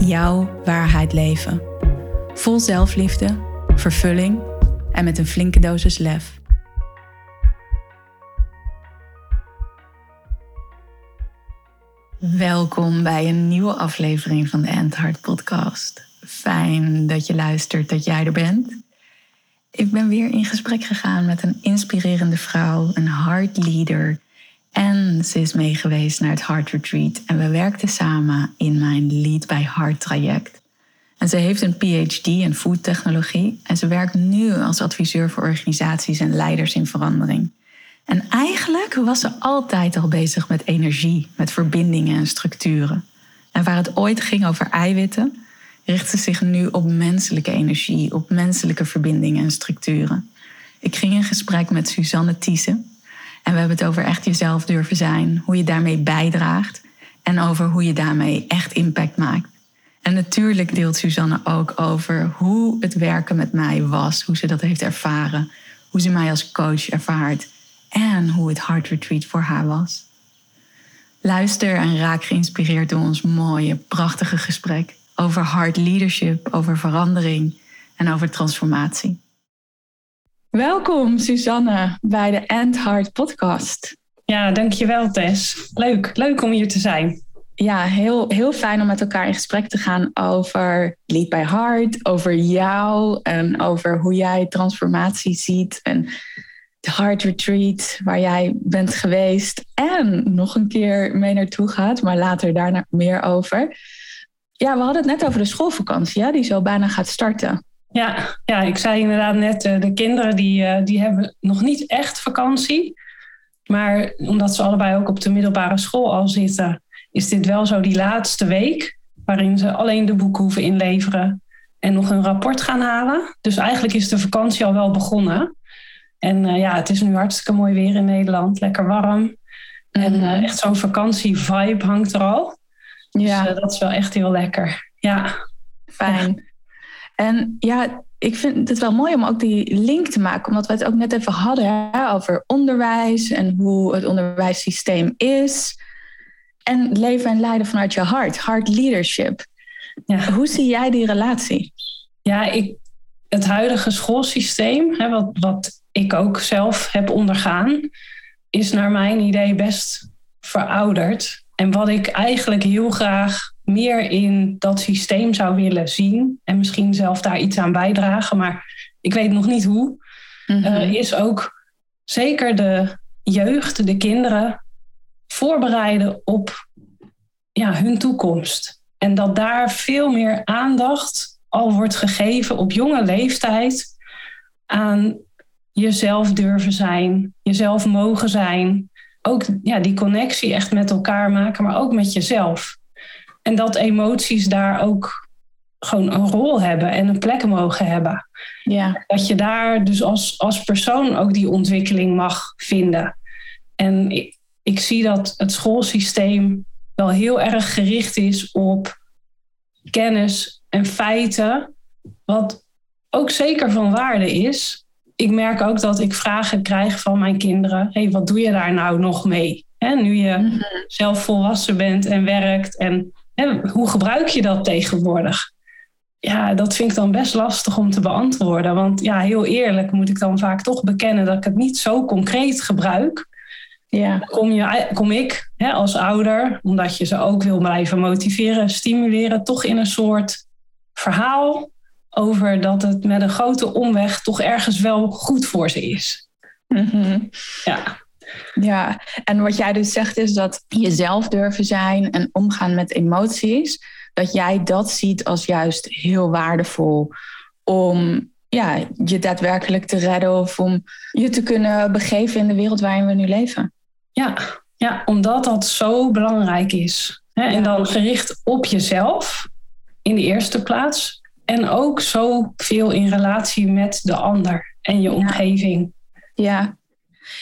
jouw waarheid leven. Vol zelfliefde, vervulling en met een flinke dosis lef. Welkom bij een nieuwe aflevering van de Endhart Podcast. Fijn dat je luistert, dat jij er bent. Ik ben weer in gesprek gegaan met een inspirerende vrouw, een heart leader en ze is meegeweest naar het Heart Retreat en we werkten samen in mijn Lead by Heart traject. En ze heeft een PhD in food technologie en ze werkt nu als adviseur voor organisaties en leiders in verandering. En eigenlijk was ze altijd al bezig met energie, met verbindingen en structuren. En waar het ooit ging over eiwitten, richt ze zich nu op menselijke energie, op menselijke verbindingen en structuren. Ik ging in gesprek met Suzanne Thiessen, en we hebben het over echt jezelf durven zijn, hoe je daarmee bijdraagt en over hoe je daarmee echt impact maakt. En natuurlijk deelt Suzanne ook over hoe het werken met mij was, hoe ze dat heeft ervaren, hoe ze mij als coach ervaart en hoe het Heart Retreat voor haar was. Luister en raak geïnspireerd door ons mooie, prachtige gesprek over hard leadership, over verandering en over transformatie. Welkom Suzanne bij de End Heart podcast. Ja, dankjewel Tess. Leuk, leuk om hier te zijn. Ja, heel, heel fijn om met elkaar in gesprek te gaan over Lead by Heart, over jou en over hoe jij transformatie ziet en de Heart Retreat waar jij bent geweest en nog een keer mee naartoe gaat, maar later daar meer over. Ja, we hadden het net over de schoolvakantie, ja, die zo bijna gaat starten. Ja, ja, ik zei inderdaad net, uh, de kinderen die, uh, die hebben nog niet echt vakantie. Maar omdat ze allebei ook op de middelbare school al zitten, is dit wel zo die laatste week. Waarin ze alleen de boeken hoeven inleveren en nog een rapport gaan halen. Dus eigenlijk is de vakantie al wel begonnen. En uh, ja, het is nu hartstikke mooi weer in Nederland, lekker warm. En mhm. echt zo'n vakantie-vibe hangt er al. Ja. Dus dat is wel echt heel lekker. Ja, fijn. En ja, ik vind het wel mooi om ook die link te maken, omdat we het ook net even hadden hè, over onderwijs en hoe het onderwijssysteem is. En leven en leiden vanuit je hart, hard leadership. Ja. Hoe zie jij die relatie? Ja, ik, het huidige schoolsysteem, hè, wat, wat ik ook zelf heb ondergaan, is naar mijn idee best verouderd. En wat ik eigenlijk heel graag meer in dat systeem zou willen zien. En misschien zelf daar iets aan bijdragen, maar ik weet nog niet hoe. Mm is ook zeker de jeugd, de kinderen, voorbereiden op ja, hun toekomst. En dat daar veel meer aandacht al wordt gegeven op jonge leeftijd aan jezelf durven zijn, jezelf mogen zijn. Ook ja, die connectie echt met elkaar maken, maar ook met jezelf. En dat emoties daar ook gewoon een rol hebben en een plek mogen hebben. Ja. Dat je daar dus als, als persoon ook die ontwikkeling mag vinden. En ik, ik zie dat het schoolsysteem wel heel erg gericht is op kennis en feiten, wat ook zeker van waarde is. Ik merk ook dat ik vragen krijg van mijn kinderen: hey, wat doe je daar nou nog mee? nu je mm zelf volwassen bent en werkt en hoe gebruik je dat tegenwoordig? Ja, dat vind ik dan best lastig om te beantwoorden. Want ja, heel eerlijk moet ik dan vaak toch bekennen dat ik het niet zo concreet gebruik. Ja. Kom, je, kom ik hè, als ouder, omdat je ze ook wil blijven motiveren, stimuleren, toch in een soort verhaal over dat het met een grote omweg toch ergens wel goed voor ze is. Mm Ja. Ja, en wat jij dus zegt is dat jezelf durven zijn en omgaan met emoties, dat jij dat ziet als juist heel waardevol om ja, je daadwerkelijk te redden of om je te kunnen begeven in de wereld waarin we nu leven. Ja, ja omdat dat zo belangrijk is. Hè? En dan gericht op jezelf. in de eerste plaats. En ook zoveel in relatie met de ander en je omgeving. Ja. ja,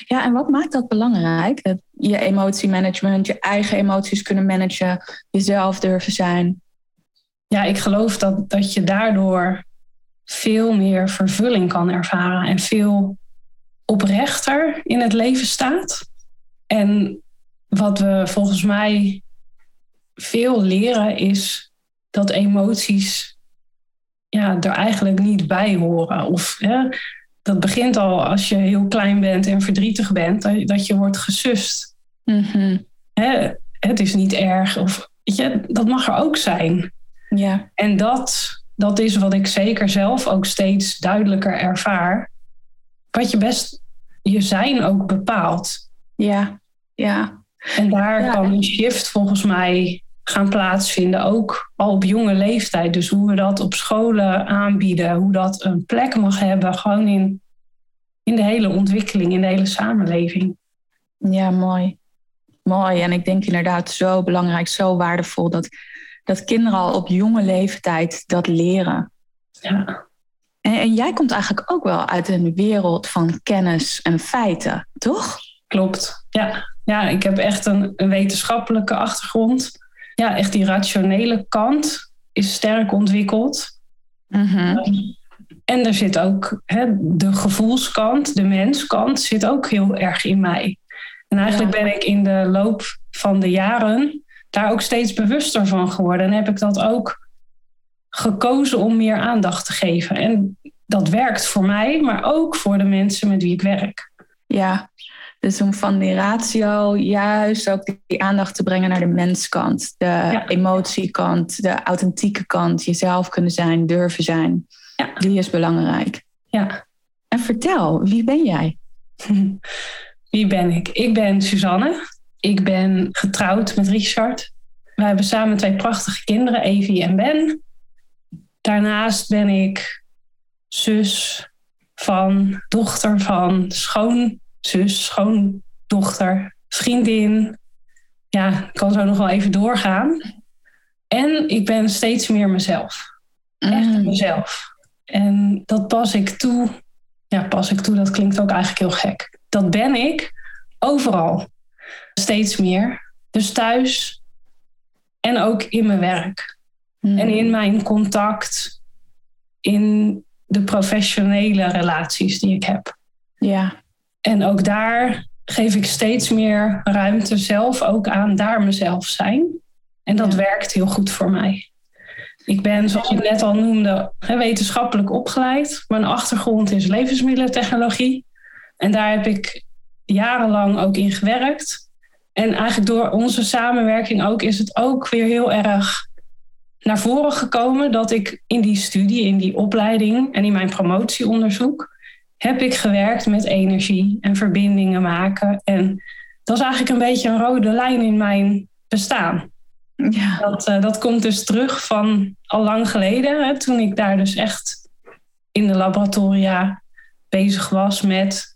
en wat maakt dat belangrijk? Je emotiemanagement, je eigen emoties kunnen managen, jezelf durven zijn. Ja, ik geloof dat, dat je daardoor veel meer vervulling kan ervaren en veel oprechter in het leven staat. En wat we volgens mij veel leren is dat emoties ja, er eigenlijk niet bij horen. Of hè, dat begint al als je heel klein bent en verdrietig bent, dat, je wordt gesust. Mhm. Hè, het is niet erg. Of, weet je, dat mag er ook zijn. Ja. En dat, dat is wat ik zeker zelf ook steeds duidelijker ervaar. Wat je best je zijn ook bepaalt. Ja, ja. En daar Ja. kan een shift volgens mij gaan plaatsvinden, ook al op jonge leeftijd. Dus hoe we dat op scholen aanbieden, hoe dat een plek mag hebben, gewoon in, in de hele ontwikkeling, in de hele samenleving. Ja, mooi. Mooi. En ik denk inderdaad zo belangrijk, zo waardevol dat, dat kinderen al op jonge leeftijd dat leren. Ja, En, en jij komt eigenlijk ook wel uit een wereld van kennis en feiten, toch? klopt. Ja, ja ik heb echt een, een wetenschappelijke achtergrond. Ja, echt die rationele kant is sterk ontwikkeld. En er zit ook hè, de gevoelskant, de menskant, zit ook heel erg in mij. En eigenlijk Ja. ben ik in de loop van de jaren daar ook steeds bewuster van geworden. En heb ik dat ook gekozen om meer aandacht te geven. En dat werkt voor mij, maar ook voor de mensen met wie ik werk. Ja, dus om van die ratio juist ook die, aandacht te brengen naar de menskant, de emotiekant, de authentieke kant, jezelf kunnen zijn, durven zijn. Ja. Die is belangrijk. Ja. En vertel, wie ben jij? Wie ben ik? Ik ben Suzanne. Ik ben getrouwd met Richard. We hebben samen twee prachtige kinderen, Evie en Ben. Daarnaast ben ik zus van, dochter van, schoonzus, schoondochter, vriendin. Ja, ik kan zo nog wel even doorgaan. En ik ben steeds meer mezelf. Echt Mm. mezelf. En dat pas ik toe. Ja, pas ik toe, dat klinkt ook eigenlijk heel gek. Dat ben ik overal. Steeds meer. Dus thuis en ook in mijn werk. Mm. En in mijn contact. In de professionele relaties die ik heb. Ja, En ook daar geef ik steeds meer ruimte zelf ook aan daar mezelf zijn. En dat Ja. werkt heel goed voor mij. Ik ben, zoals ik net al noemde, wetenschappelijk opgeleid. Mijn achtergrond is levensmiddelentechnologie. En daar heb ik jarenlang ook in gewerkt. En eigenlijk door onze samenwerking ook is het ook weer heel erg naar voren gekomen dat ik in die studie, in die opleiding en in mijn promotieonderzoek heb ik gewerkt met energie en verbindingen maken. En dat is eigenlijk een beetje een rode lijn in mijn bestaan. ja, Dat, eh, dat komt dus terug van al lang geleden, hè, toen ik daar dus echt in de laboratoria bezig was met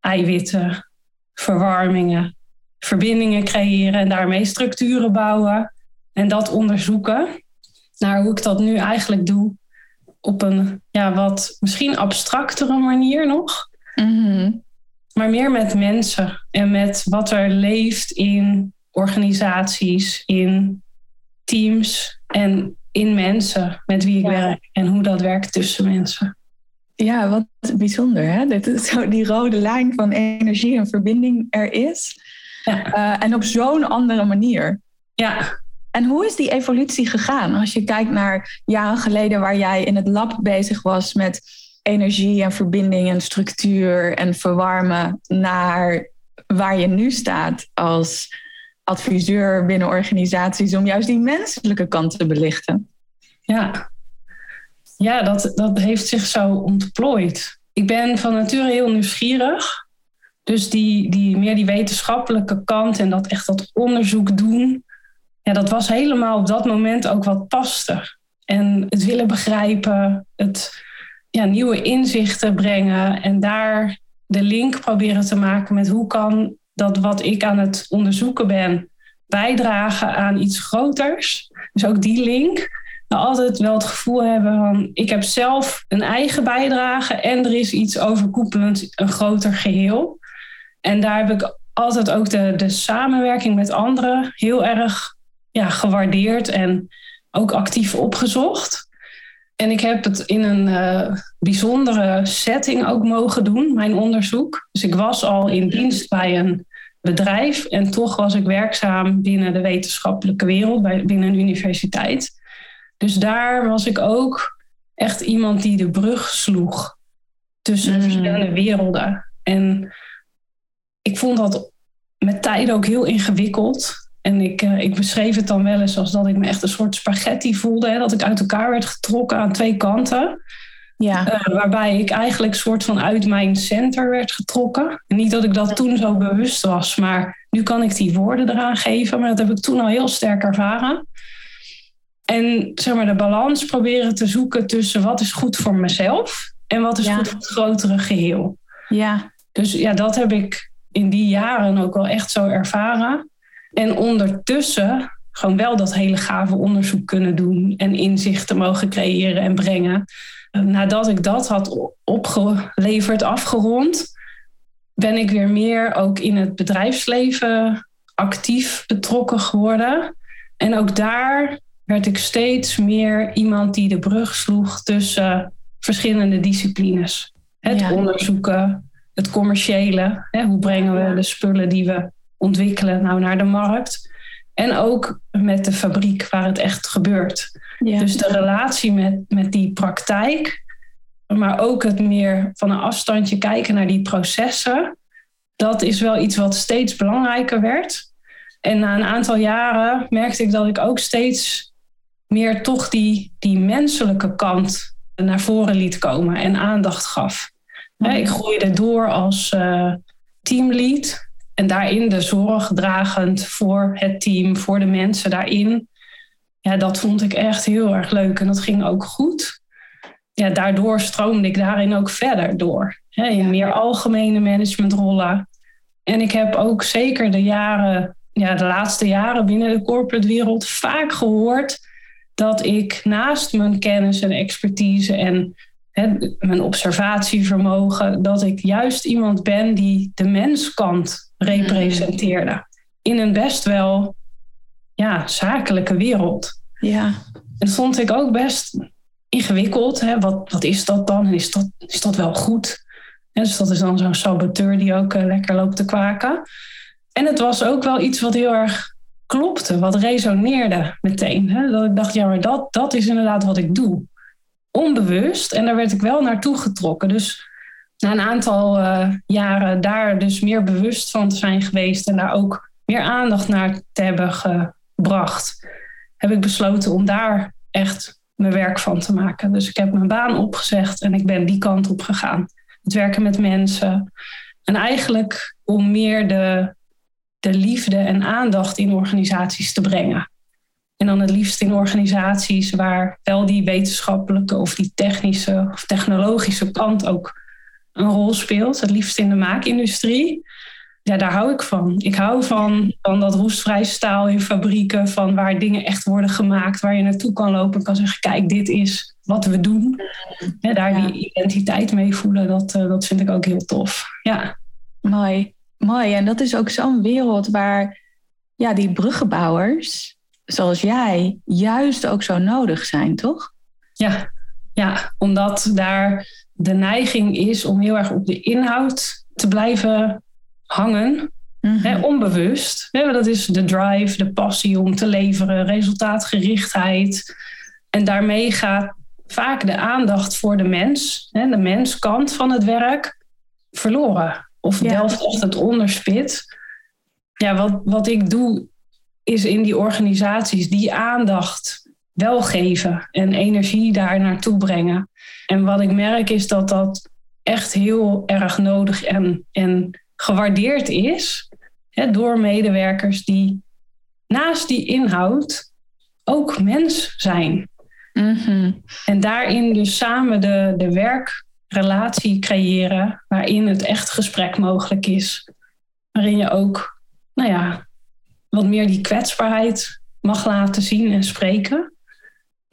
eiwitten, verwarmingen, verbindingen creëren en daarmee structuren bouwen en dat onderzoeken. Naar hoe ik dat nu eigenlijk doe op een ja, wat misschien abstractere manier nog. Mhm. Maar meer met mensen en met wat er leeft in organisaties, in teams en in mensen met wie ik Ja. werk en hoe dat werkt tussen mensen. ja wat bijzonder hè? Dat zo die rode lijn van energie en verbinding er is. Ja, Eh, en op zo'n andere manier. ja, En hoe is die evolutie gegaan? Als je kijkt naar jaren geleden waar jij in het lab bezig was met energie en verbinding en structuur en verwarmen naar waar je nu staat als adviseur binnen organisaties om juist die menselijke kant te belichten. ja. Ja, dat, dat heeft zich zo ontplooid. Ik ben van nature heel nieuwsgierig. Dus die, die, meer die wetenschappelijke kant en dat echt dat onderzoek doen. Ja, dat was helemaal op dat moment ook wat paste. En het willen begrijpen, het ja, nieuwe inzichten brengen en daar de link proberen te maken met hoe kan dat wat ik aan het onderzoeken ben bijdragen aan iets groters. Dus ook die link. altijd wel het gevoel hebben van ik heb zelf een eigen bijdrage en er is iets overkoepelend, een groter geheel. En daar heb ik altijd ook de, de samenwerking met anderen heel erg ja, gewaardeerd en ook actief opgezocht. En ik heb het in een uh, bijzondere setting ook mogen doen, mijn onderzoek. Dus ik was al in dienst bij een bedrijf en toch was ik werkzaam binnen de wetenschappelijke wereld, bij, binnen een universiteit. Dus daar was ik ook echt iemand die de brug sloeg tussen mm. verschillende werelden. En ik vond dat met tijd ook heel ingewikkeld. En ik, uh, ik beschreef het dan wel eens als dat ik me echt een soort spaghetti voelde. Hè, dat ik uit elkaar werd getrokken aan twee kanten. Ja. Uh, waarbij ik eigenlijk soort van uit mijn center werd getrokken. En niet dat ik dat toen zo bewust was, maar nu kan ik die woorden eraan geven. Maar dat heb ik toen al heel sterk ervaren. En zeg maar de balans proberen te zoeken tussen wat is goed voor mezelf en wat is goed voor het grotere geheel. Ja. Dus ja, dat heb ik in die jaren ook wel echt zo ervaren. En ondertussen gewoon wel dat hele gave onderzoek kunnen doen en inzichten mogen creëren en brengen. Nadat ik dat had opgeleverd, afgerond, ben ik weer meer ook in het bedrijfsleven actief betrokken geworden. En ook daar werd ik steeds meer iemand die de brug sloeg tussen verschillende disciplines. Het onderzoeken, het commerciële. Hè, hoe brengen we de spullen die we ontwikkelen nou naar de markt? En ook met de fabriek waar het echt gebeurt. Dus de relatie met, met die praktijk, maar ook het meer van een afstandje kijken naar die processen, dat is wel iets wat steeds belangrijker werd. En na een aantal jaren merkte ik dat ik ook steeds meer toch die, die menselijke kant naar voren liet komen en aandacht gaf. Ik groeide door als uh, teamlead en daarin de zorg dragend voor het team, voor de mensen daarin. Ja, dat vond ik echt heel erg leuk en dat ging ook goed. Ja, daardoor stroomde ik daarin ook verder door. Hè, in meer algemene managementrollen. En ik heb ook zeker de jaren, ja, de laatste jaren binnen de corporate wereld vaak gehoord dat ik naast mijn kennis en expertise en mijn observatievermogen, dat ik juist iemand ben die de menskant representeerde. In een best wel ja, zakelijke wereld. Ja. En dat vond ik ook best ingewikkeld. Hè? Wat, wat is dat dan? En is dat, is dat wel goed? dus dat is dan zo'n saboteur die ook uh, lekker loopt te kwaken. En het was ook wel iets wat heel erg klopte, wat resoneerde meteen. Hè? Dat ik dacht, ja, maar dat, dat is inderdaad wat ik doe onbewust. En daar werd ik wel naartoe getrokken. Dus na een aantal uh, jaren daar dus meer bewust van te zijn geweest en daar ook meer aandacht naar te hebben gebracht, heb ik besloten om daar echt mijn werk van te maken. Dus ik heb mijn baan opgezegd en ik ben die kant op gegaan. Het werken met mensen. En eigenlijk om meer de, de liefde en aandacht in organisaties te brengen. En dan het liefst in organisaties waar wel die wetenschappelijke of die technische of technologische kant ook een rol speelt. Het liefst in de maakindustrie. Ja, daar hou ik van. Ik hou van, van dat roestvrij staal in fabrieken, van waar dingen echt worden gemaakt, waar je naartoe kan lopen en kan zeggen: kijk, dit is wat we doen. Ja, daar die identiteit mee voelen, dat, uh, dat vind ik ook heel tof. Ja. Mooi, mooi. En dat is ook zo'n wereld waar ja, die bruggenbouwers, zoals jij juist ook zo nodig zijn, toch? Ja, ja omdat daar de neiging is om heel erg op de inhoud te blijven hangen. hè, mhm. onbewust. Hè, dat is de drive, de passie om te leveren, resultaatgerichtheid. En daarmee gaat vaak de aandacht voor de mens, hè, de menskant van het werk, verloren. Of ja. delft echt het onderspit. Ja, wat, wat ik doe is in die organisaties die aandacht wel geven en energie daar naartoe brengen. En wat ik merk is dat dat echt heel erg nodig en, en gewaardeerd is hè, door medewerkers die naast die inhoud ook mens zijn. Mhm. En daarin dus samen de, de werkrelatie creëren waarin het echt gesprek mogelijk is. Waarin je ook, nou ja, wat meer die kwetsbaarheid mag laten zien en spreken.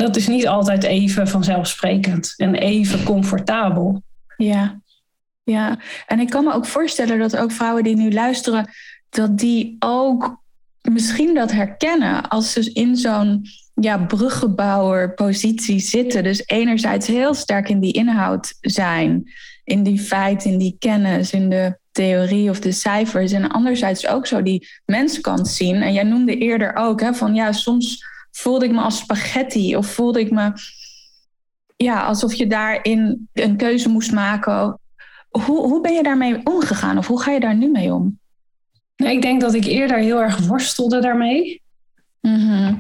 Dat is niet altijd even vanzelfsprekend en even comfortabel. Ja, ja. En ik kan me ook voorstellen dat ook vrouwen die nu luisteren, dat die ook misschien dat herkennen als ze in zo'n ja, bruggenbouwer-positie zitten. Dus enerzijds heel sterk in die inhoud zijn, in die feiten, in die kennis, in de theorie of de cijfers. En anderzijds ook zo die menskant zien. En jij noemde eerder ook hè, van ja, soms voelde ik me als spaghetti of voelde ik me ja, alsof je daarin een keuze moest maken. Hoe, hoe ben je daarmee omgegaan of hoe ga je daar nu mee om? Nou, ik denk dat ik eerder heel erg worstelde daarmee. Mhm.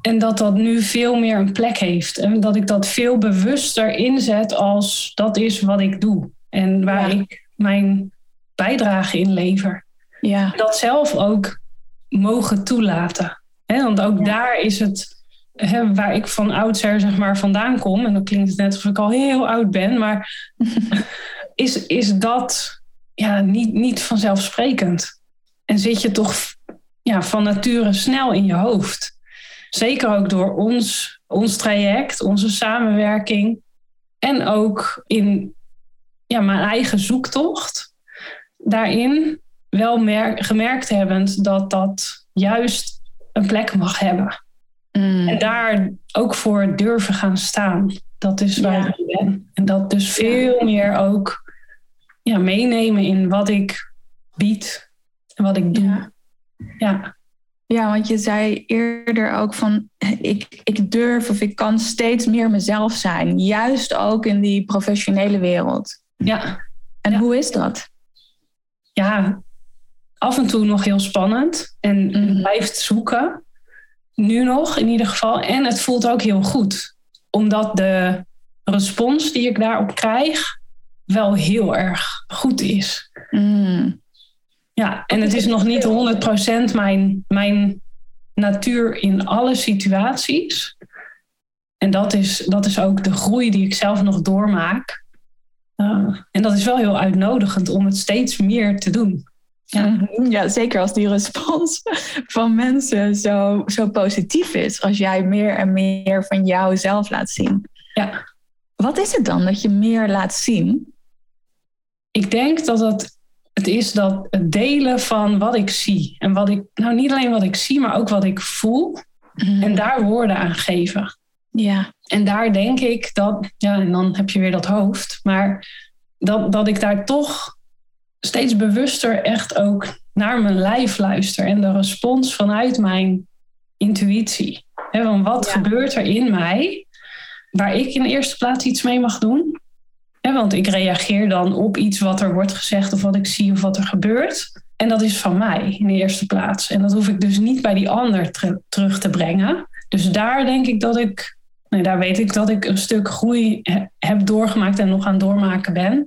En dat dat nu veel meer een plek heeft. En dat ik dat veel bewuster inzet als dat is wat ik doe. En waar Ja. ik mijn bijdrage in lever. Ja, Dat zelf ook mogen toelaten. Want ook Ja. daar is het waar ik van oudsher zeg maar vandaan kom. En dan klinkt het net alsof ik al heel oud ben. Maar is, is dat ja, niet, niet vanzelfsprekend. En zit je toch ja, van nature snel in je hoofd. Zeker ook door ons, ons traject, onze samenwerking. En ook in ja, mijn eigen zoektocht. Daarin wel mer- gemerkt hebbend dat dat juist een plek mag hebben. Mm. En daar ook voor durven gaan staan. Dat is waar Ja. ik ben. En dat dus veel meer ook ja, meenemen in wat ik bied en wat ik doe. Ja. Ja, Ja, want je zei eerder ook van ik, ik durf of ik kan steeds meer mezelf zijn. Juist ook in die professionele wereld. ja, En Ja. hoe is dat? ja, af en toe nog heel spannend. En Mhm. blijft zoeken. Nu nog in ieder geval. En het voelt ook heel goed. Omdat de respons die ik daarop krijg wel heel erg goed is. Mm. Ja, en het is nog niet 100% mijn, mijn natuur in alle situaties. En dat is, dat is ook de groei die ik zelf nog doormaak. Uh, en dat is wel heel uitnodigend om het steeds meer te doen. Ja. Mhm. ja, zeker als die respons van mensen zo, zo positief is. Als jij meer en meer van jouzelf laat zien. Ja. Wat is het dan dat je meer laat zien? Ik denk dat het, het is dat het delen van wat ik zie. En wat ik, nou niet alleen wat ik zie, maar ook wat ik voel. En daar woorden aan geven. Ja, En daar denk ik dat, ja, en dan heb je weer dat hoofd, maar dat, dat ik daar toch steeds bewuster echt ook naar mijn lijf luister en de respons vanuit mijn intuïtie. He, van wat Ja. gebeurt er in mij waar ik in de eerste plaats iets mee mag doen? He, want ik reageer dan op iets wat er wordt gezegd of wat ik zie of wat er gebeurt. En dat is van mij in de eerste plaats. En dat hoef ik dus niet bij die ander ter- terug te brengen. Dus daar denk ik dat ik Nee, daar weet ik dat ik een stuk groei he- heb doorgemaakt en nog aan doormaken ben.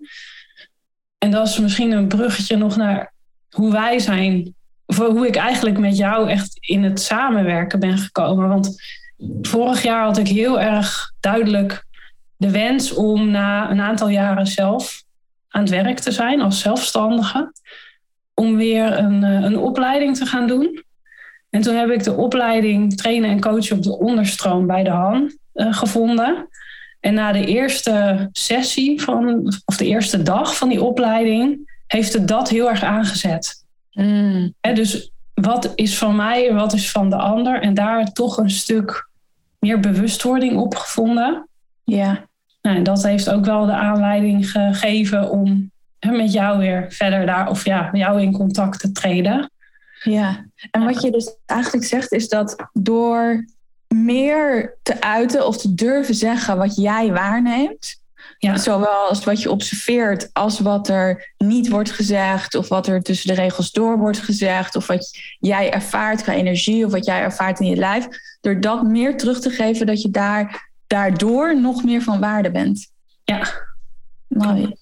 En dat is misschien een bruggetje nog naar hoe wij zijn, of hoe ik eigenlijk met jou echt in het samenwerken ben gekomen. Want vorig jaar had ik heel erg duidelijk de wens om na een aantal jaren zelf aan het werk te zijn als zelfstandige. Om weer een, eh, een opleiding te gaan doen. En toen heb ik de opleiding trainen en coachen op de onderstroom bij de Han eh, gevonden. En na de eerste sessie van, of de eerste dag van die opleiding, heeft het dat heel erg aangezet. Mm. Dus wat is van mij en wat is van de ander? En daar toch een stuk meer bewustwording op gevonden. ja. Nou, en dat heeft ook wel de aanleiding gegeven om met jou weer verder daar, of ja, jou in contact te treden. Ja, en wat je dus eigenlijk zegt is dat door meer te uiten of te durven zeggen wat jij waarneemt, Ja. zowel als wat je observeert als wat er niet wordt gezegd of wat er tussen de regels door wordt gezegd of wat jij ervaart qua energie of wat jij ervaart in je lijf, door dat meer terug te geven dat je daar daardoor nog meer van waarde bent. Ja. Mooi.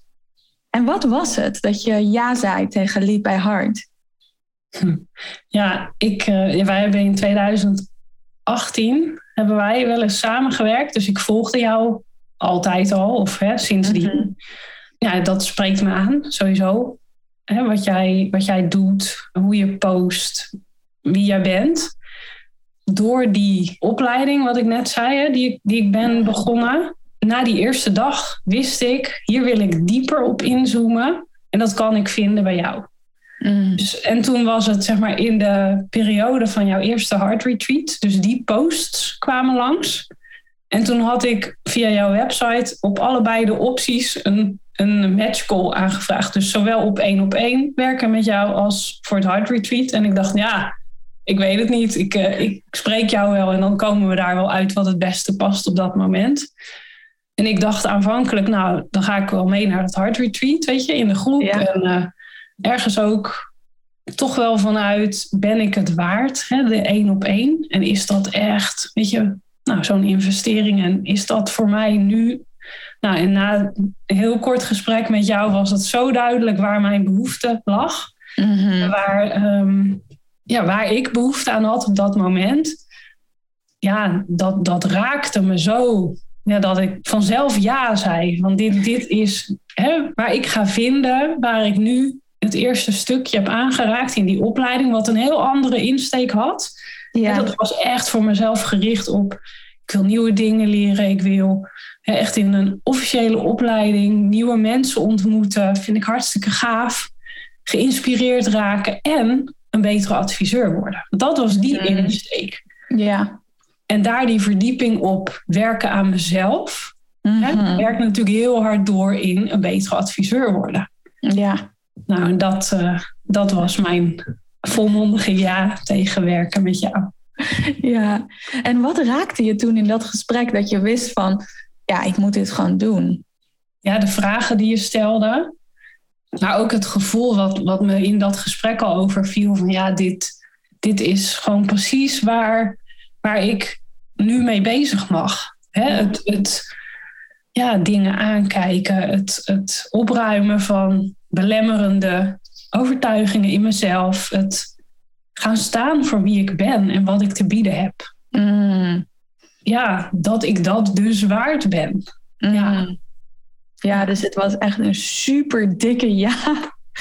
En wat was het dat je ja zei tegen Lead by Heart? Ja, ik, eh, wij hebben in 2018 hebben wij wel eens samengewerkt. Dus ik volgde jou altijd al, of hè, sindsdien. Mhm. Ja, dat spreekt me aan, sowieso. Hè, wat, jij, wat jij doet, hoe je post, wie jij bent. door die opleiding, wat ik net zei, hè, die, die ik ben begonnen. Na die eerste dag wist ik, hier wil ik dieper op inzoomen. En dat kan ik vinden bij jou. Mm. Dus, en toen was het zeg maar in de periode van jouw eerste heart retreat. Dus die posts kwamen langs. En toen had ik via jouw website op allebei de opties een, een match call aangevraagd. Dus zowel op één op één werken met jou als voor het heart retreat. En ik dacht, ja, ik weet het niet. Ik, eh, ik spreek jou wel en dan komen we daar wel uit wat het beste past op dat moment. En ik dacht aanvankelijk, nou, dan ga ik wel mee naar het heart retreat, weet je, in de groep. Ja. En eh, ergens ook toch wel vanuit, ben ik het waard, hè, de één op één? En is dat echt, weet je, nou, zo'n investering en is dat voor mij nu... Nou, en na een heel kort gesprek met jou was het zo duidelijk waar mijn behoefte lag Mhm. waar, ehm, ja, waar ik behoefte aan had op dat moment. Ja, dat, dat raakte me zo. Ja, dat ik vanzelf ja zei. Want dit, dit is hè, waar ik ga vinden, waar ik nu het eerste stukje heb aangeraakt in die opleiding, wat een heel andere insteek had. Ja. En dat was echt voor mezelf gericht op, ik wil nieuwe dingen leren, ik wil hè, echt in een officiële opleiding nieuwe mensen ontmoeten, vind ik hartstikke gaaf geïnspireerd raken en een betere adviseur worden. Dat was die Mhm. insteek. ja. En daar die verdieping op werken aan mezelf. Hè, Mhm. werkt natuurlijk heel hard door in een betere adviseur worden. ja. Nou, en dat, eh, dat was mijn volmondige ja tegen werken met jou. Ja, en wat raakte je toen in dat gesprek dat je wist van, ja, ik moet dit gewoon doen? Ja, de vragen die je stelde. Maar ook het gevoel wat, wat me in dat gesprek al overviel. Van ja, dit, dit is gewoon precies waar, waar ik nu mee bezig mag. Hè? Het, het ja, dingen aankijken. Het, het opruimen van belemmerende overtuigingen in mezelf. Het gaan staan voor wie ik ben en wat ik te bieden heb. Mm, Ja, dat ik dat dus waard ben. Ja. mm. Ja, dus het was echt een super dikke ja,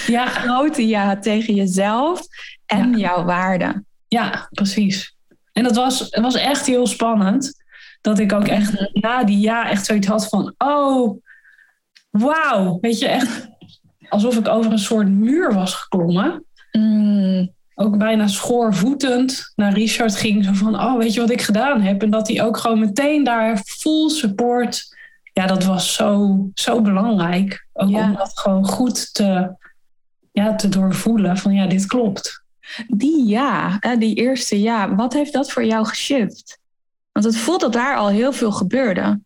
Ja, grote ja tegen jezelf en Ja. jouw waarde. Ja, precies. En dat was, het was echt heel spannend. Dat ik ook echt na die ja echt zoiets had van... Oh, wauw. Weet je, echt alsof ik over een soort muur was geklommen. Mm, Ook bijna schoorvoetend naar Richard ging. Zo van, oh, weet je wat ik gedaan heb? En dat hij ook gewoon meteen daar full support... Ja, dat was zo, zo belangrijk. Ook Ja. om dat gewoon goed te, ja, te doorvoelen. Van ja, dit klopt. die ja, die eerste ja, wat heeft dat voor jou geshift? Want het voelt dat daar al heel veel gebeurde.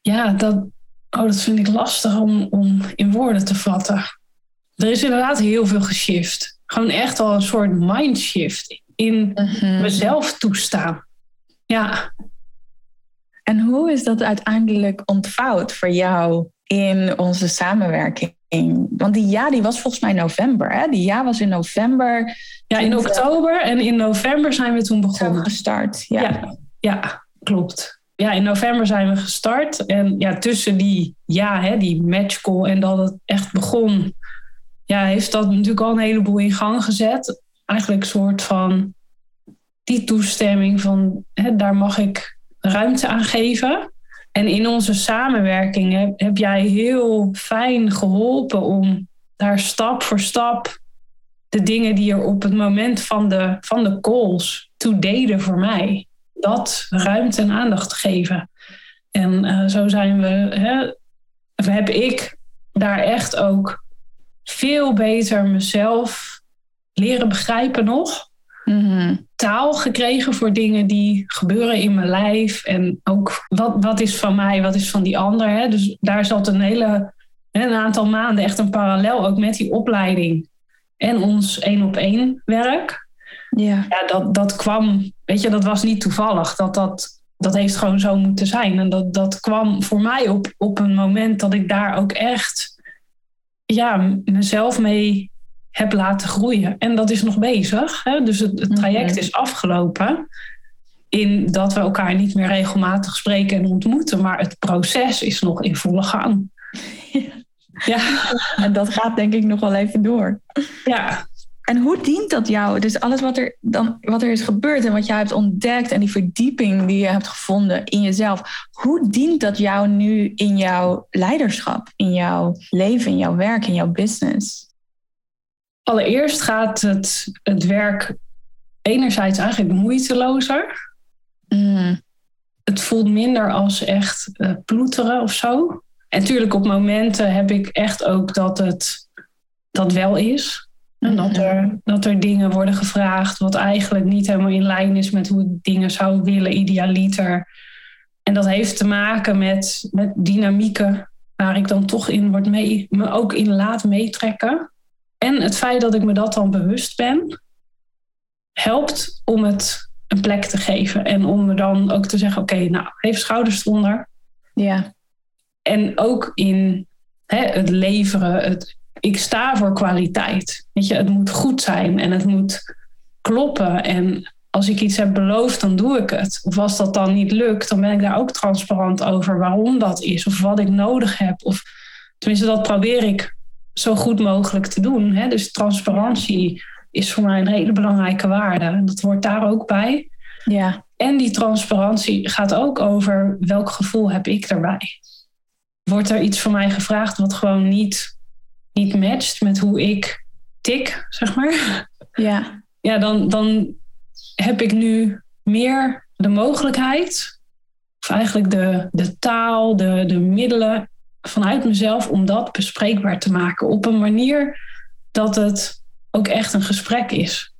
Ja, dat, oh, dat vind ik lastig om, om in woorden te vatten. Er is inderdaad heel veel geshift. Gewoon echt al een soort mindshift in mezelf toestaan. Ja, En hoe is dat uiteindelijk ontvouwd voor jou in onze samenwerking? Want die ja, die was volgens mij november. Hè? Die ja was in november ja in oktober en in november zijn we toen begonnen. gestart. Ja. Ja, ja, klopt. Ja, in november zijn we gestart. En ja, tussen die ja, hè, die matchcall en dat het echt begon, ja, heeft dat natuurlijk al een heleboel in gang gezet. Eigenlijk een soort van die toestemming van hè, daar mag ik ruimte aan geven. En in onze samenwerking heb, jij heel fijn geholpen om daar stap voor stap de dingen die er op het moment van de, van de calls toe deden voor mij, dat ruimte en aandacht te geven. En eh, zo zijn we, hè, of heb ik daar echt ook veel beter mezelf leren begrijpen nog. Mhm. Taal gekregen voor dingen die gebeuren in mijn lijf. En ook wat, wat is van mij, wat is van die ander. Hè? Dus daar zat een hele, een aantal maanden echt een parallel ook met die opleiding. En ons één op één werk ja. ja, dat, dat kwam, weet je, dat was niet toevallig. Dat, dat, dat heeft gewoon zo moeten zijn. En dat, dat kwam voor mij op, op een moment dat ik daar ook echt ja, mezelf mee heb laten groeien. En dat is nog bezig. Hè? Dus het, het traject Mhm. is afgelopen. In dat we elkaar niet meer regelmatig spreken en ontmoeten. Maar het proces is nog in volle gang. Ja, En dat gaat denk ik nog wel even door. ja, En hoe dient dat jou? Dus alles wat er, dan, wat er is gebeurd en wat jij hebt ontdekt en die verdieping die je hebt gevonden in jezelf, hoe dient dat jou nu in jouw leiderschap, in jouw leven, in jouw werk, in jouw business? Allereerst gaat het, het werk enerzijds eigenlijk moeitelozer. Mm. Het voelt minder als echt uh, ploeteren of zo. En natuurlijk op momenten heb ik echt ook dat het dat wel is. En dat er, dat er dingen worden gevraagd wat eigenlijk niet helemaal in lijn is met hoe ik dingen zou willen, idealiter. En dat heeft te maken met, met dynamieken waar ik dan toch in word mee, me ook in laat meetrekken. En het feit dat ik me dat dan bewust ben, helpt om het een plek te geven. En om me dan ook te zeggen, oké, nou, even schouders eronder. Ja. En ook in hè, het leveren, het ik sta voor kwaliteit. Weet je, het moet goed zijn en het moet kloppen. En als ik iets heb beloofd, dan doe ik het. Of als dat dan niet lukt, dan ben ik daar ook transparant over waarom dat is of wat ik nodig heb. Of tenminste, dat probeer ik zo goed mogelijk te doen. Hè? Dus transparantie is voor mij een hele belangrijke waarde. En dat hoort daar ook bij. Ja. En die transparantie gaat ook over welk gevoel heb ik erbij. Wordt er iets van mij gevraagd wat gewoon niet niet matcht met hoe ik tik, zeg maar. Ja. Ja, dan, dan heb ik nu meer de mogelijkheid, of eigenlijk de, de taal, de, de middelen vanuit mezelf om dat bespreekbaar te maken. Op een manier dat het ook echt een gesprek is.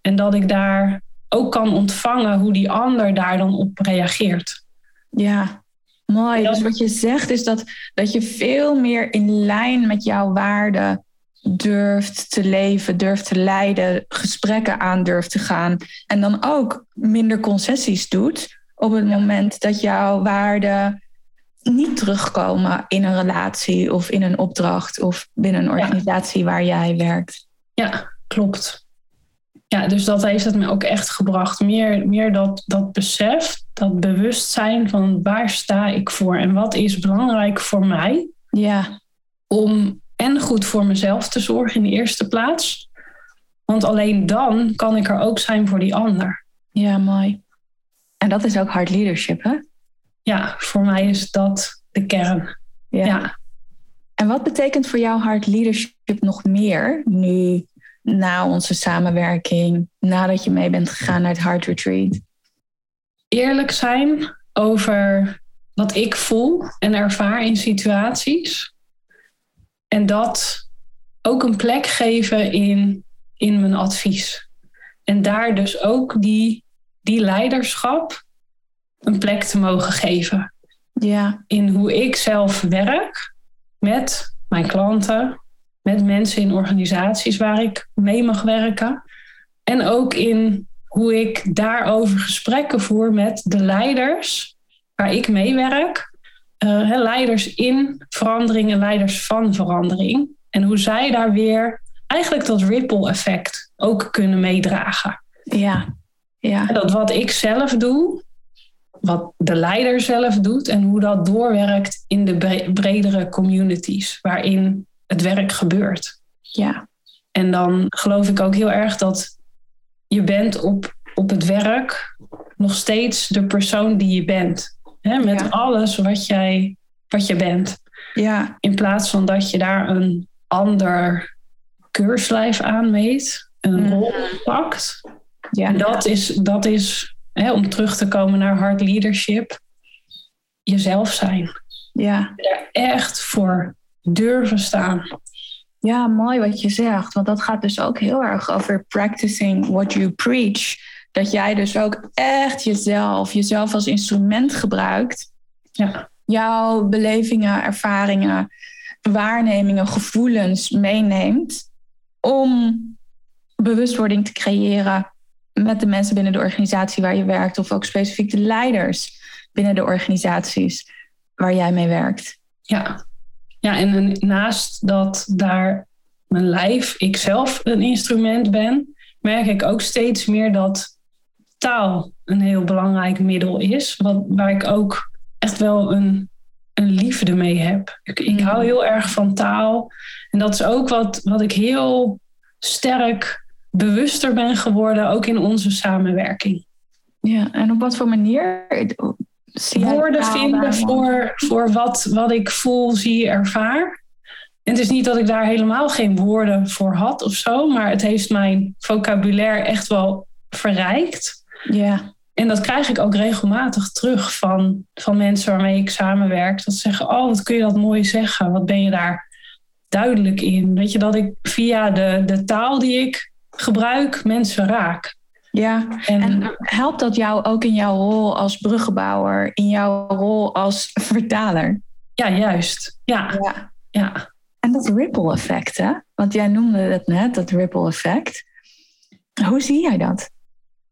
En dat ik daar ook kan ontvangen hoe die ander daar dan op reageert. Ja, Mooi. Dus wat je zegt is dat, dat je veel meer in lijn met jouw waarden durft te leven, durft te leiden, gesprekken aan durft te gaan. En dan ook minder concessies doet op het moment dat jouw waarden niet terugkomen in een relatie of in een opdracht of binnen een organisatie waar jij werkt. Ja, klopt ja, dus dat heeft het me ook echt gebracht. Meer, meer dat, dat besef, dat bewustzijn van waar sta ik voor en wat is belangrijk voor mij. Ja. Om en goed voor mezelf te zorgen in de eerste plaats. Want alleen dan kan ik er ook zijn voor die ander. Ja, mooi. En dat is ook hard leadership, hè? Ja, voor mij is dat de kern. ja. ja. En wat betekent voor jou hard leadership nog meer nu na onze samenwerking, nadat je mee bent gegaan naar het Heart Retreat? Eerlijk zijn over wat ik voel en ervaar in situaties. En dat ook een plek geven in, in mijn advies. En daar dus ook die, die leiderschap een plek te mogen geven. Ja. In hoe ik zelf werk met mijn klanten, met mensen in organisaties waar ik mee mag werken. En ook in hoe ik daarover gesprekken voer met de leiders waar ik mee werk. Uh, leiders in verandering en leiders van verandering. En hoe zij daar weer eigenlijk dat ripple effect ook kunnen meedragen. Ja, ja. Dat wat ik zelf doe, wat de leider zelf doet en hoe dat doorwerkt in de bredere communities waarin het werk gebeurt. Ja. En dan geloof ik ook heel erg dat je bent op, op het werk nog steeds de persoon die je bent. Hè? Met alles wat jij, wat je bent. Ja. In plaats van dat je daar een ander keurslijf aanmeet, een mm. rol pakt. Ja. En dat is, dat is hè, om terug te komen naar hard leadership, jezelf zijn. Ja. Er echt voor durven staan. Ja, mooi wat je zegt. Want dat gaat dus ook heel erg over practicing what you preach. Dat jij dus ook echt jezelf, jezelf als instrument gebruikt. Ja. Jouw belevingen, ervaringen, waarnemingen, gevoelens meeneemt. Om bewustwording te creëren met de mensen binnen de organisatie waar je werkt. Of ook specifiek de leiders binnen de organisaties waar jij mee werkt. Ja, ja, en naast dat daar mijn lijf, ikzelf een instrument ben, merk ik ook steeds meer dat taal een heel belangrijk middel is. Wat, waar ik ook echt wel een, een liefde mee heb. Ik, ik hou mm. heel erg van taal. En dat is ook wat, wat ik heel sterk bewuster ben geworden, ook in onze samenwerking. Ja, en op wat voor manier? Woorden vinden voor, voor wat, wat ik voel, zie, ervaar. En het is niet dat ik daar helemaal geen woorden voor had of zo, maar het heeft mijn vocabulaire echt wel verrijkt. Ja. En dat krijg ik ook regelmatig terug van, van mensen waarmee ik samenwerk. Dat ze zeggen, oh, wat kun je dat mooi zeggen? Wat ben je daar duidelijk in? Weet je, dat ik via de, de taal die ik gebruik mensen raak. Ja, en, helpt dat jou ook in jouw rol als bruggenbouwer, in jouw rol als vertaler? Ja, juist. Ja. ja. ja. En dat ripple effect, hè? Want jij noemde het net, dat ripple effect. Hoe zie jij dat?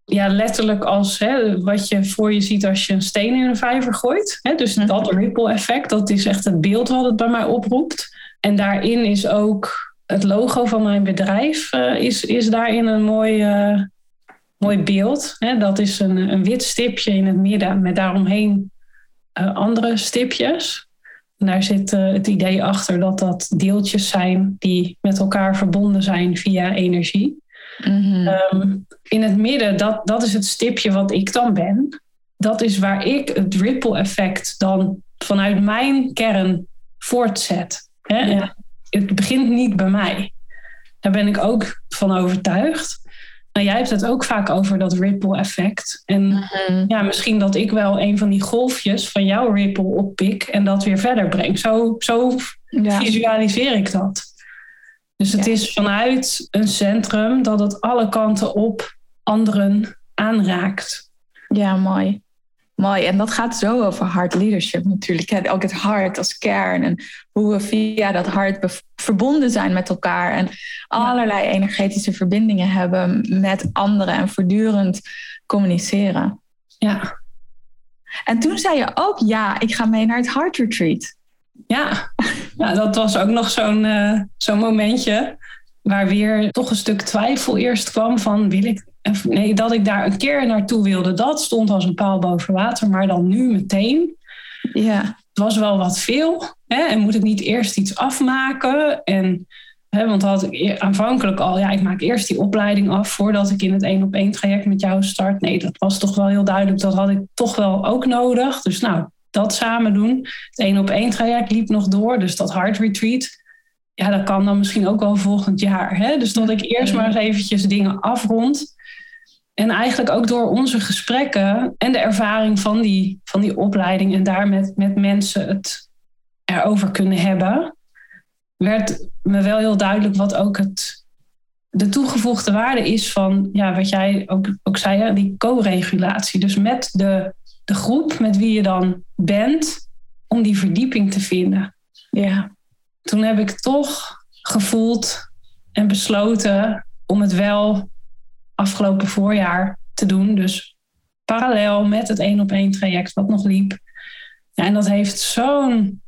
Ja, letterlijk als hè, wat je voor je ziet als je een steen in een vijver gooit. Hè? Dus mhm. dat ripple effect, dat is echt het beeld wat het bij mij oproept. En daarin is ook het logo van mijn bedrijf uh, is, is daarin een mooi, uh, mooi beeld. Hè? Dat is een, een wit stipje in het midden met daaromheen uh, andere stipjes. En daar zit het idee achter dat dat deeltjes zijn die met elkaar verbonden zijn via energie. Mhm. Ehm, in het midden, dat, dat is het stipje wat ik dan ben. Dat is waar ik het ripple effect dan vanuit mijn kern voortzet. Hè? Het begint niet bij mij. Daar ben ik ook van overtuigd. Nou, jij hebt het ook vaak over dat ripple effect. En mhm. ja, misschien dat ik wel een van die golfjes van jouw ripple oppik en dat weer verder breng. Zo, zo visualiseer ik dat. Dus het is vanuit een centrum dat het alle kanten op anderen aanraakt. Ja, mooi. Mooi. En dat gaat zo over hard leadership natuurlijk. Ook het hart als kern. En hoe we via dat hart verbonden zijn met elkaar. En allerlei energetische verbindingen hebben met anderen. En voortdurend communiceren. Ja. En toen zei je ook, ja, ik ga mee naar het Heart Retreat. Ja, ja dat was ook nog zo'n uh, zo'n momentje waar weer toch een stuk twijfel eerst kwam van wil ik nee, dat ik daar een keer naartoe wilde, dat stond als een paal boven water, maar dan nu meteen. Ja. Het was wel wat veel. Hè? En moet ik niet eerst iets afmaken? En, hè, want had ik e-, aanvankelijk al, ja, ik maak eerst die opleiding af voordat ik in het één op één traject met jou start. Nee, dat was toch wel heel duidelijk. Dat had ik toch wel ook nodig. Dus nou, dat samen doen. Het één op één traject liep nog door, dus dat hard retreat. Ja, dat kan dan misschien ook wel volgend jaar. Hè? Dus dat ik eerst maar eens eventjes dingen afrond. En eigenlijk ook door onze gesprekken en de ervaring van die, van die opleiding en daar met, met mensen het erover kunnen hebben, werd me wel heel duidelijk wat ook het, de toegevoegde waarde is van, ja, wat jij ook, ook zei, die co-regulatie. Dus met de, de groep met wie je dan bent, om die verdieping te vinden. Ja. Toen heb ik toch gevoeld en besloten om het wel afgelopen voorjaar te doen. Dus parallel met het één op één traject wat nog liep. En dat heeft zo'n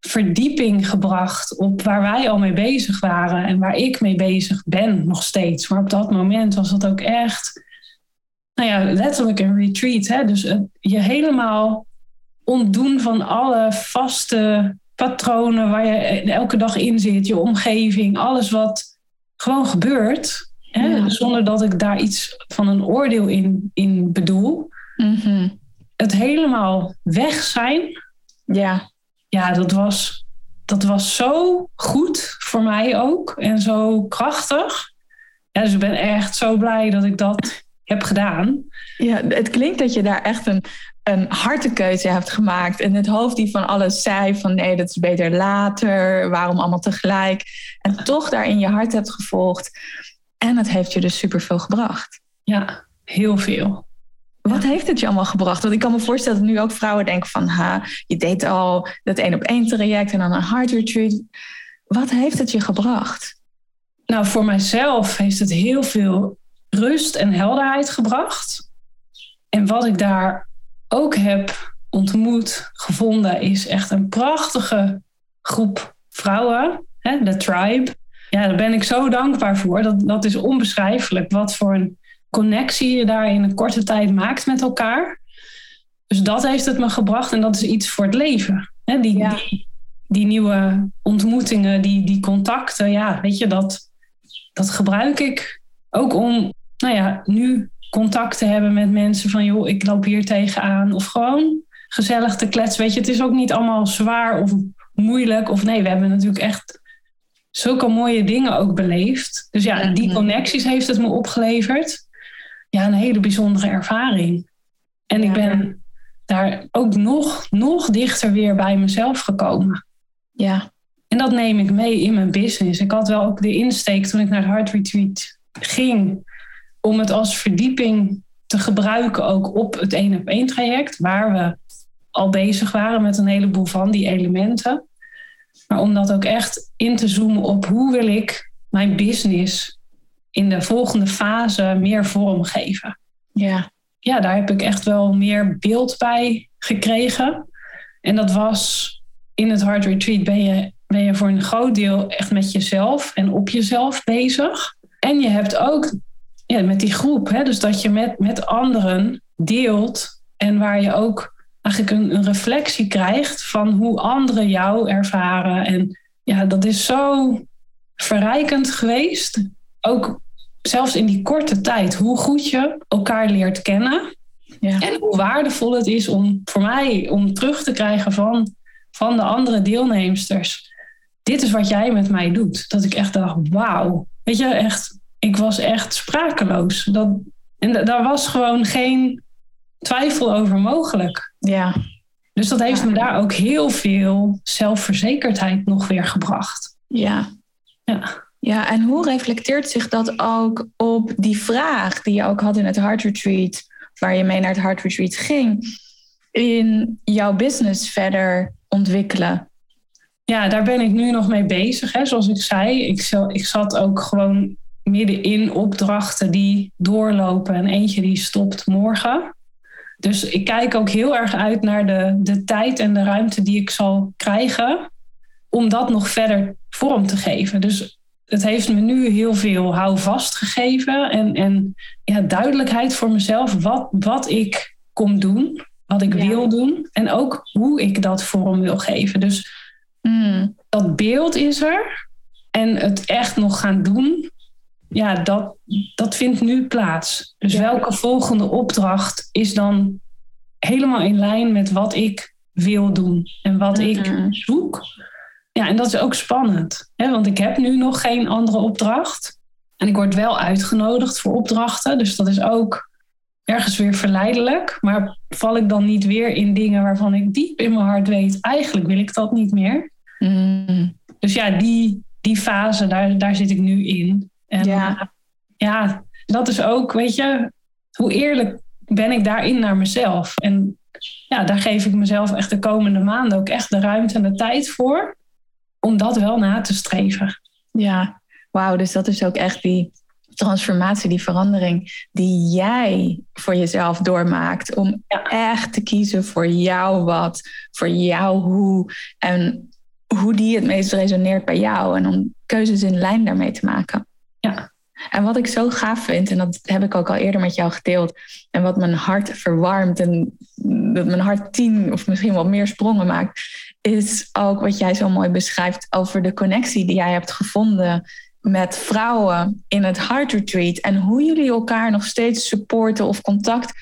verdieping gebracht op waar wij al mee bezig waren en waar ik mee bezig ben nog steeds. Maar op dat moment was dat ook echt, nou ja, letterlijk een retreat. Hè? Dus je helemaal ontdoen van alle vaste patronen waar je elke dag in zit, je omgeving, alles wat gewoon gebeurt. Hè? Zonder dat ik daar iets van een oordeel in, in bedoel. Mhm. Het helemaal weg zijn. Ja. Ja, dat was, dat was zo goed voor mij ook. En zo krachtig. Ja, dus ik ben echt zo blij dat ik dat heb gedaan. Ja, het klinkt dat je daar echt een, een harte keuze hebt gemaakt. En het hoofd die van alles zei van nee, dat is beter later. Waarom allemaal tegelijk? En toch daar in je hart hebt gevolgd. En het heeft je dus superveel gebracht. Ja, heel veel. Wat heeft het je allemaal gebracht? Want ik kan me voorstellen dat nu ook vrouwen denken van... Ha, je deed al dat één op één traject en dan een hard retreat. Wat heeft het je gebracht? Nou, voor mijzelf heeft het heel veel rust en helderheid gebracht. En wat ik daar ook heb ontmoet, gevonden, is echt een prachtige groep vrouwen. De tribe ja, daar ben ik zo dankbaar voor. Dat, dat is onbeschrijfelijk wat voor een connectie je daar in een korte tijd maakt met elkaar. Dus dat heeft het me gebracht en dat is iets voor het leven. die, die, die, nieuwe ontmoetingen, die, die contacten, ja, weet je, dat, dat gebruik ik ook om, nou ja, nu contact te hebben met mensen van, joh, ik loop hier tegenaan. Of gewoon gezellig te kletsen. Weet je, het is ook niet allemaal zwaar of moeilijk. Of nee, we hebben natuurlijk echt zulke mooie dingen ook beleefd. Dus ja, die connecties heeft het me opgeleverd. Ja, een hele bijzondere ervaring. En ik ben daar ook nog, nog dichter weer bij mezelf gekomen. Ja. En dat neem ik mee in mijn business. Ik had wel ook de insteek toen ik naar het Heart Retreat ging, om het als verdieping te gebruiken ook op het één op één traject, waar we al bezig waren met een heleboel van die elementen. Maar om dat ook echt in te zoomen op hoe wil ik mijn business in de volgende fase meer vorm geven. Ja. Ja, daar heb ik echt wel meer beeld bij gekregen. En dat was in het Heart Retreat ben je, ben je voor een groot deel echt met jezelf en op jezelf bezig. En je hebt ook ja, met die groep, hè, dus dat je met, met anderen deelt en waar je ook eigenlijk een, een reflectie krijgt van hoe anderen jou ervaren. En ja, dat is zo verrijkend geweest. Ook zelfs in die korte tijd, hoe goed je elkaar leert kennen. Ja. En hoe waardevol het is om voor mij om terug te krijgen van, van de andere deelnemsters. Dit is wat jij met mij doet. Dat ik echt dacht, wauw. Weet je, echt, ik was echt sprakeloos. Dat, en daar was gewoon geen twijfel over mogelijk. Ja. Dus dat heeft me daar ook heel veel zelfverzekerdheid nog weer gebracht. Ja. Ja. Ja, en hoe reflecteert zich dat ook op die vraag die je ook had in het Heart Retreat, waar je mee naar het Heart Retreat ging, in jouw business verder ontwikkelen? Ja, daar ben ik nu nog mee bezig. Hè. Zoals ik zei, ik, ik zat ook gewoon midden in opdrachten die doorlopen en eentje die stopt morgen. Dus ik kijk ook heel erg uit naar de, de tijd en de ruimte die ik zal krijgen om dat nog verder vorm te geven. Dus het heeft me nu heel veel houvast gegeven en, en ja, duidelijkheid voor mezelf wat, wat ik kom doen, wat ik wil doen en ook hoe ik dat vorm wil geven. Dus mm. dat beeld is er en het echt nog gaan doen, ja, dat, dat vindt nu plaats. Dus welke volgende opdracht is dan helemaal in lijn met wat ik wil doen en wat ik zoek? Ja, en dat is ook spannend, hè? want ik heb nu nog geen andere opdracht. En ik word wel uitgenodigd voor opdrachten, dus dat is ook ergens weer verleidelijk. Maar val ik dan niet weer in dingen waarvan ik diep in mijn hart weet, eigenlijk wil ik dat niet meer. Mm. Dus ja, die, die fase, daar, daar zit ik nu in. En ja. ja, dat is ook, weet je, hoe eerlijk ben ik daarin naar mezelf. En ja, daar geef ik mezelf echt de komende maanden ook echt de ruimte en de tijd voor om dat wel na te streven. Ja, wauw. Dus dat is ook echt die transformatie, die verandering die jij voor jezelf doormaakt. Om echt te kiezen voor jou wat, voor jou hoe. En hoe die het meest resoneert bij jou. En om keuzes in lijn daarmee te maken. Ja. En wat ik zo gaaf vind, en dat heb ik ook al eerder met jou gedeeld, en wat mijn hart verwarmt en dat mijn hart tien of misschien wel meer sprongen maakt, is ook wat jij zo mooi beschrijft over de connectie die jij hebt gevonden met vrouwen in het Heart Retreat en hoe jullie elkaar nog steeds supporten of contact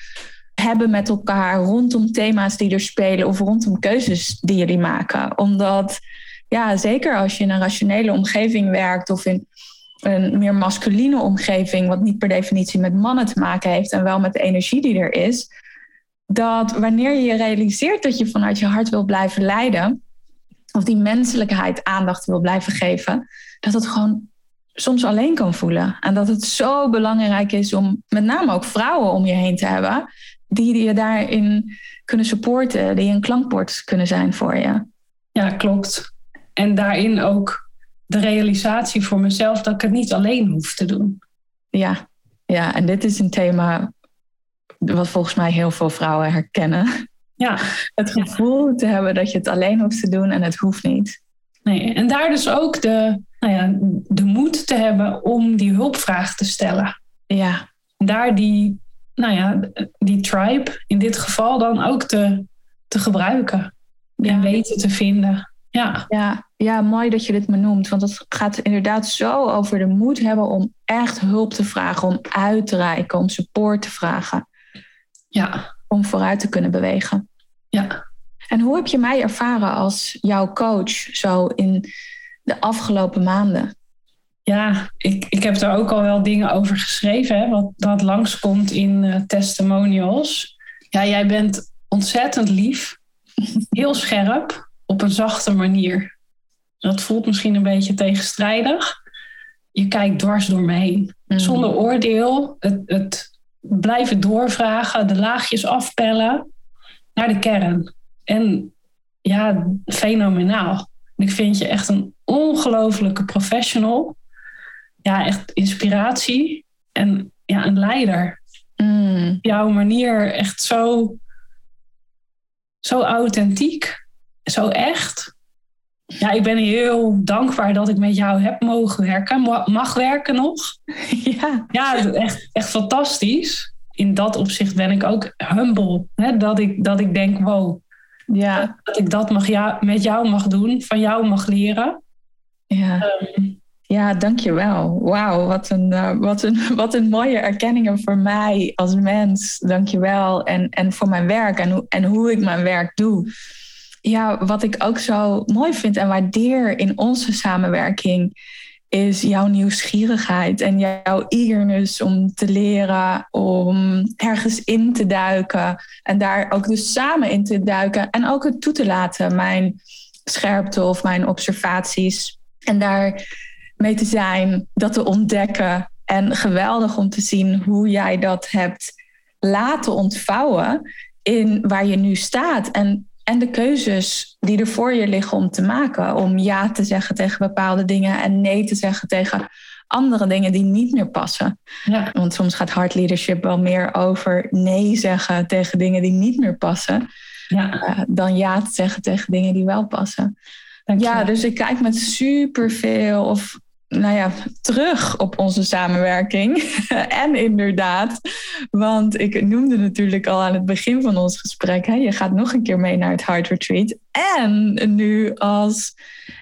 hebben met elkaar rondom thema's die er spelen of rondom keuzes die jullie maken. Omdat, ja, zeker als je in een rationele omgeving werkt of in een meer masculine omgeving, wat niet per definitie met mannen te maken heeft en wel met de energie die er is, dat wanneer je je realiseert dat je vanuit je hart wil blijven leiden, of die menselijkheid aandacht wil blijven geven, dat het gewoon soms alleen kan voelen. En dat het zo belangrijk is om met name ook vrouwen om je heen te hebben, die je daarin kunnen supporten, die een klankbord kunnen zijn voor je. Ja, klopt. En daarin ook de realisatie voor mezelf dat ik het niet alleen hoef te doen. Ja, ja en dit is een thema wat volgens mij heel veel vrouwen herkennen. Ja. Het gevoel te hebben dat je het alleen hoeft te doen en het hoeft niet. Nee, en daar dus ook de, nou ja, de moed te hebben om die hulpvraag te stellen. Ja. Daar die, nou ja, die tribe in dit geval dan ook te, te gebruiken. Ja. En weten te vinden. Ja. Ja, ja, mooi dat je dit me noemt. Want het gaat inderdaad zo over de moed hebben om echt hulp te vragen, om uit te reiken, om support te vragen. Ja. Om vooruit te kunnen bewegen. Ja. En hoe heb je mij ervaren als jouw coach zo in de afgelopen maanden? Ja, ik, ik heb er ook al wel dingen over geschreven, hè, wat dat langskomt in uh, testimonials. Ja, jij bent ontzettend lief, heel scherp, op een zachte manier. Dat voelt misschien een beetje tegenstrijdig. Je kijkt dwars door me heen. Mm. Zonder oordeel, het, het blijven doorvragen, de laagjes afpellen naar de kern. En ja, fenomenaal. Ik vind je echt een ongelofelijke professional. Ja, echt inspiratie. En ja, een leider. Mm. Jouw manier echt zo, zo authentiek. Zo echt. Ja, ik ben heel dankbaar dat ik met jou heb mogen werken. Mag werken nog. Ja, ja echt, echt fantastisch. In dat opzicht ben ik ook humble. Hè? Dat, ik, dat ik denk, wow, ja. Dat ik dat mag ja, met jou mag doen, van jou mag leren. Ja, um, ja dankjewel. Wauw, wat, een, uh, wat, een, wat een mooie erkenningen voor mij als mens. Dankjewel. En, en voor mijn werk en, en hoe ik mijn werk doe. Ja, wat ik ook zo mooi vind en waardeer in onze samenwerking is jouw nieuwsgierigheid en jouw eagerness om te leren, om ergens in te duiken en daar ook dus samen in te duiken en ook het toe te laten, mijn scherpte of mijn observaties. En daar mee te zijn, dat te ontdekken en geweldig om te zien hoe jij dat hebt laten ontvouwen in waar je nu staat. En en de keuzes die er voor je liggen om te maken. Om ja te zeggen tegen bepaalde dingen en nee te zeggen tegen andere dingen die niet meer passen. Ja. Want soms gaat hard leadership wel meer over nee zeggen tegen dingen die niet meer passen. Ja. Uh, dan ja te zeggen tegen dingen die wel passen. Ja, dus ik kijk met superveel of nou ja, terug op onze samenwerking. en inderdaad, want ik noemde natuurlijk al aan het begin van ons gesprek, hè, je gaat nog een keer mee naar het Heart Retreat. En nu als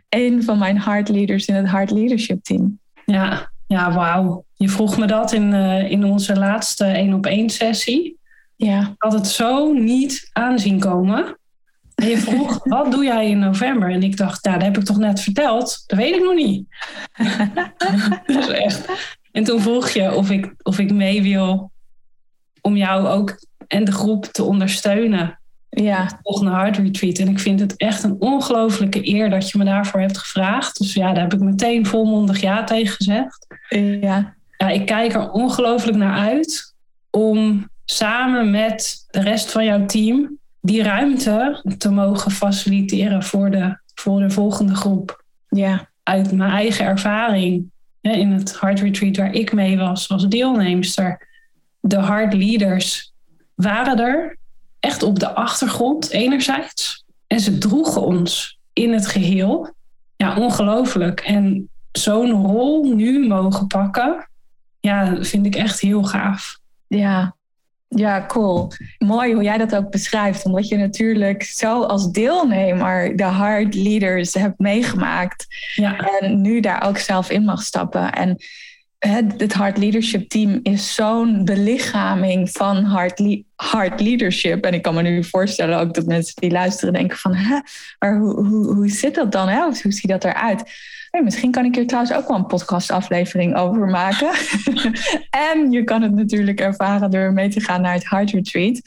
een van mijn heart leaders in het Heart Leadership Team. Ja, ja wauw. Je vroeg me dat in, uh, in onze laatste één op één sessie. Ja. Ik had het zo niet aanzien komen. En je vroeg, wat doe jij in november? En ik dacht, nou, dat heb ik toch net verteld? Dat weet ik nog niet. dus echt. En toen vroeg je of ik, of ik mee wil om jou ook en de groep te ondersteunen. Ja. Het volgende Hard Retreat. En ik vind het echt een ongelofelijke eer dat je me daarvoor hebt gevraagd. Dus ja, daar heb ik meteen volmondig ja tegen gezegd. Ja. Ja, ik kijk er ongelooflijk naar uit om samen met de rest van jouw team die ruimte te mogen faciliteren voor de, voor de volgende groep. Ja. Uit mijn eigen ervaring hè, in het Hard Retreat waar ik mee was als deelnemster. De hard leaders waren er echt op de achtergrond enerzijds. En ze droegen ons in het geheel. Ja, ongelooflijk. En zo'n rol nu mogen pakken, ja, vind ik echt heel gaaf. Ja, ja, cool. Mooi hoe jij dat ook beschrijft. Omdat je natuurlijk zo als deelnemer de hard leaders hebt meegemaakt. Ja. En nu daar ook zelf in mag stappen. En het hard leadership team is zo'n belichaming van hard, le hard leadership. En ik kan me nu voorstellen ook dat mensen die luisteren denken van... Hè, maar hoe, hoe, hoe zit dat dan? Hè? Hoe ziet dat eruit? Misschien kan ik hier trouwens ook wel een podcastaflevering over maken. en je kan het natuurlijk ervaren door mee te gaan naar het Heart Retreat.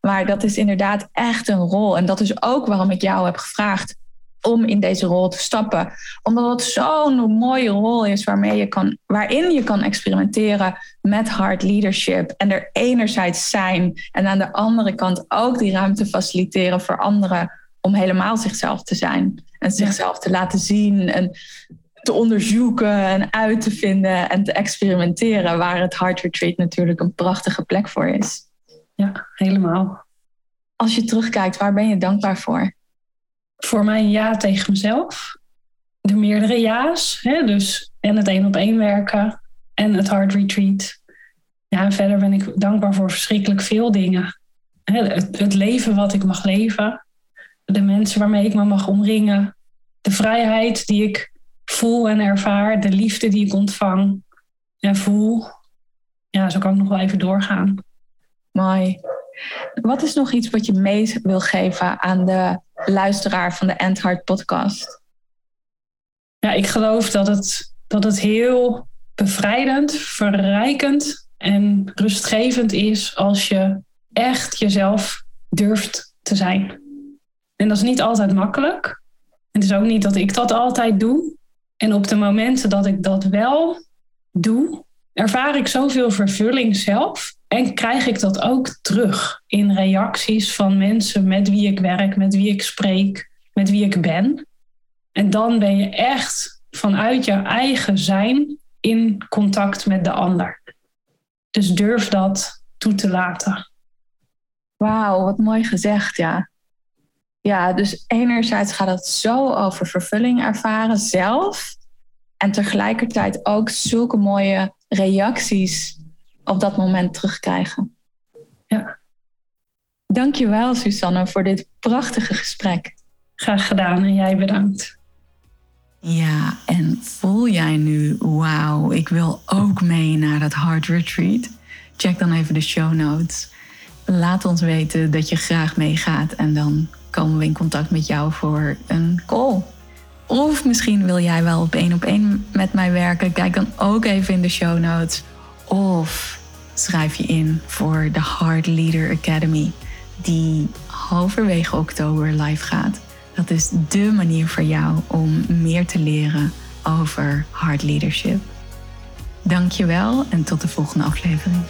Maar dat is inderdaad echt een rol. En dat is ook waarom ik jou heb gevraagd om in deze rol te stappen. Omdat het zo'n mooie rol is waarmee je kan, waarin je kan experimenteren met hard leadership. En er enerzijds zijn en aan de andere kant ook die ruimte faciliteren voor anderen om helemaal zichzelf te zijn. En zichzelf te laten zien en te onderzoeken en uit te vinden en te experimenteren. Waar het Heart Retreat natuurlijk een prachtige plek voor is. Ja, helemaal. Als je terugkijkt, waar ben je dankbaar voor? Voor mijn ja tegen mezelf. De meerdere ja's. Hè? Dus en het één op één werken. En het Heart Retreat. Ja, en verder ben ik dankbaar voor verschrikkelijk veel dingen. Het, het leven wat ik mag leven de mensen waarmee ik me mag omringen. de vrijheid die ik voel en ervaar, de liefde die ik ontvang en voel. Ja, zo kan ik nog wel even doorgaan. Mooi. Wat is nog iets wat je mee wil geven aan de luisteraar van de Endhard podcast? Ja, ik geloof dat het, dat het heel bevrijdend, verrijkend en rustgevend is als je echt jezelf durft te zijn. En dat is niet altijd makkelijk. Het is ook niet dat ik dat altijd doe. En op de momenten dat ik dat wel doe, ervaar ik zoveel vervulling zelf. En krijg ik dat ook terug in reacties van mensen met wie ik werk, met wie ik spreek, met wie ik ben. En dan ben je echt vanuit je eigen zijn in contact met de ander. Dus durf dat toe te laten. Wauw, wat mooi gezegd, ja. Ja, dus enerzijds gaat het zo over vervulling ervaren zelf. En tegelijkertijd ook zulke mooie reacties op dat moment terugkrijgen. Ja. Dankjewel, Susanne, voor dit prachtige gesprek. Graag gedaan en jij bedankt. Ja, en voel jij nu, wauw, ik wil ook mee naar dat Heart Retreat? Check dan even de show notes. Laat ons weten dat je graag meegaat en dan komen we in contact met jou voor een call. Of misschien wil jij wel op één op één met mij werken. Kijk dan ook even in de show notes. Of schrijf je in voor de Heart Leader Academy, die halverwege oktober live gaat. Dat is dé manier voor jou om meer te leren over hard leadership. Dankjewel en tot de volgende aflevering.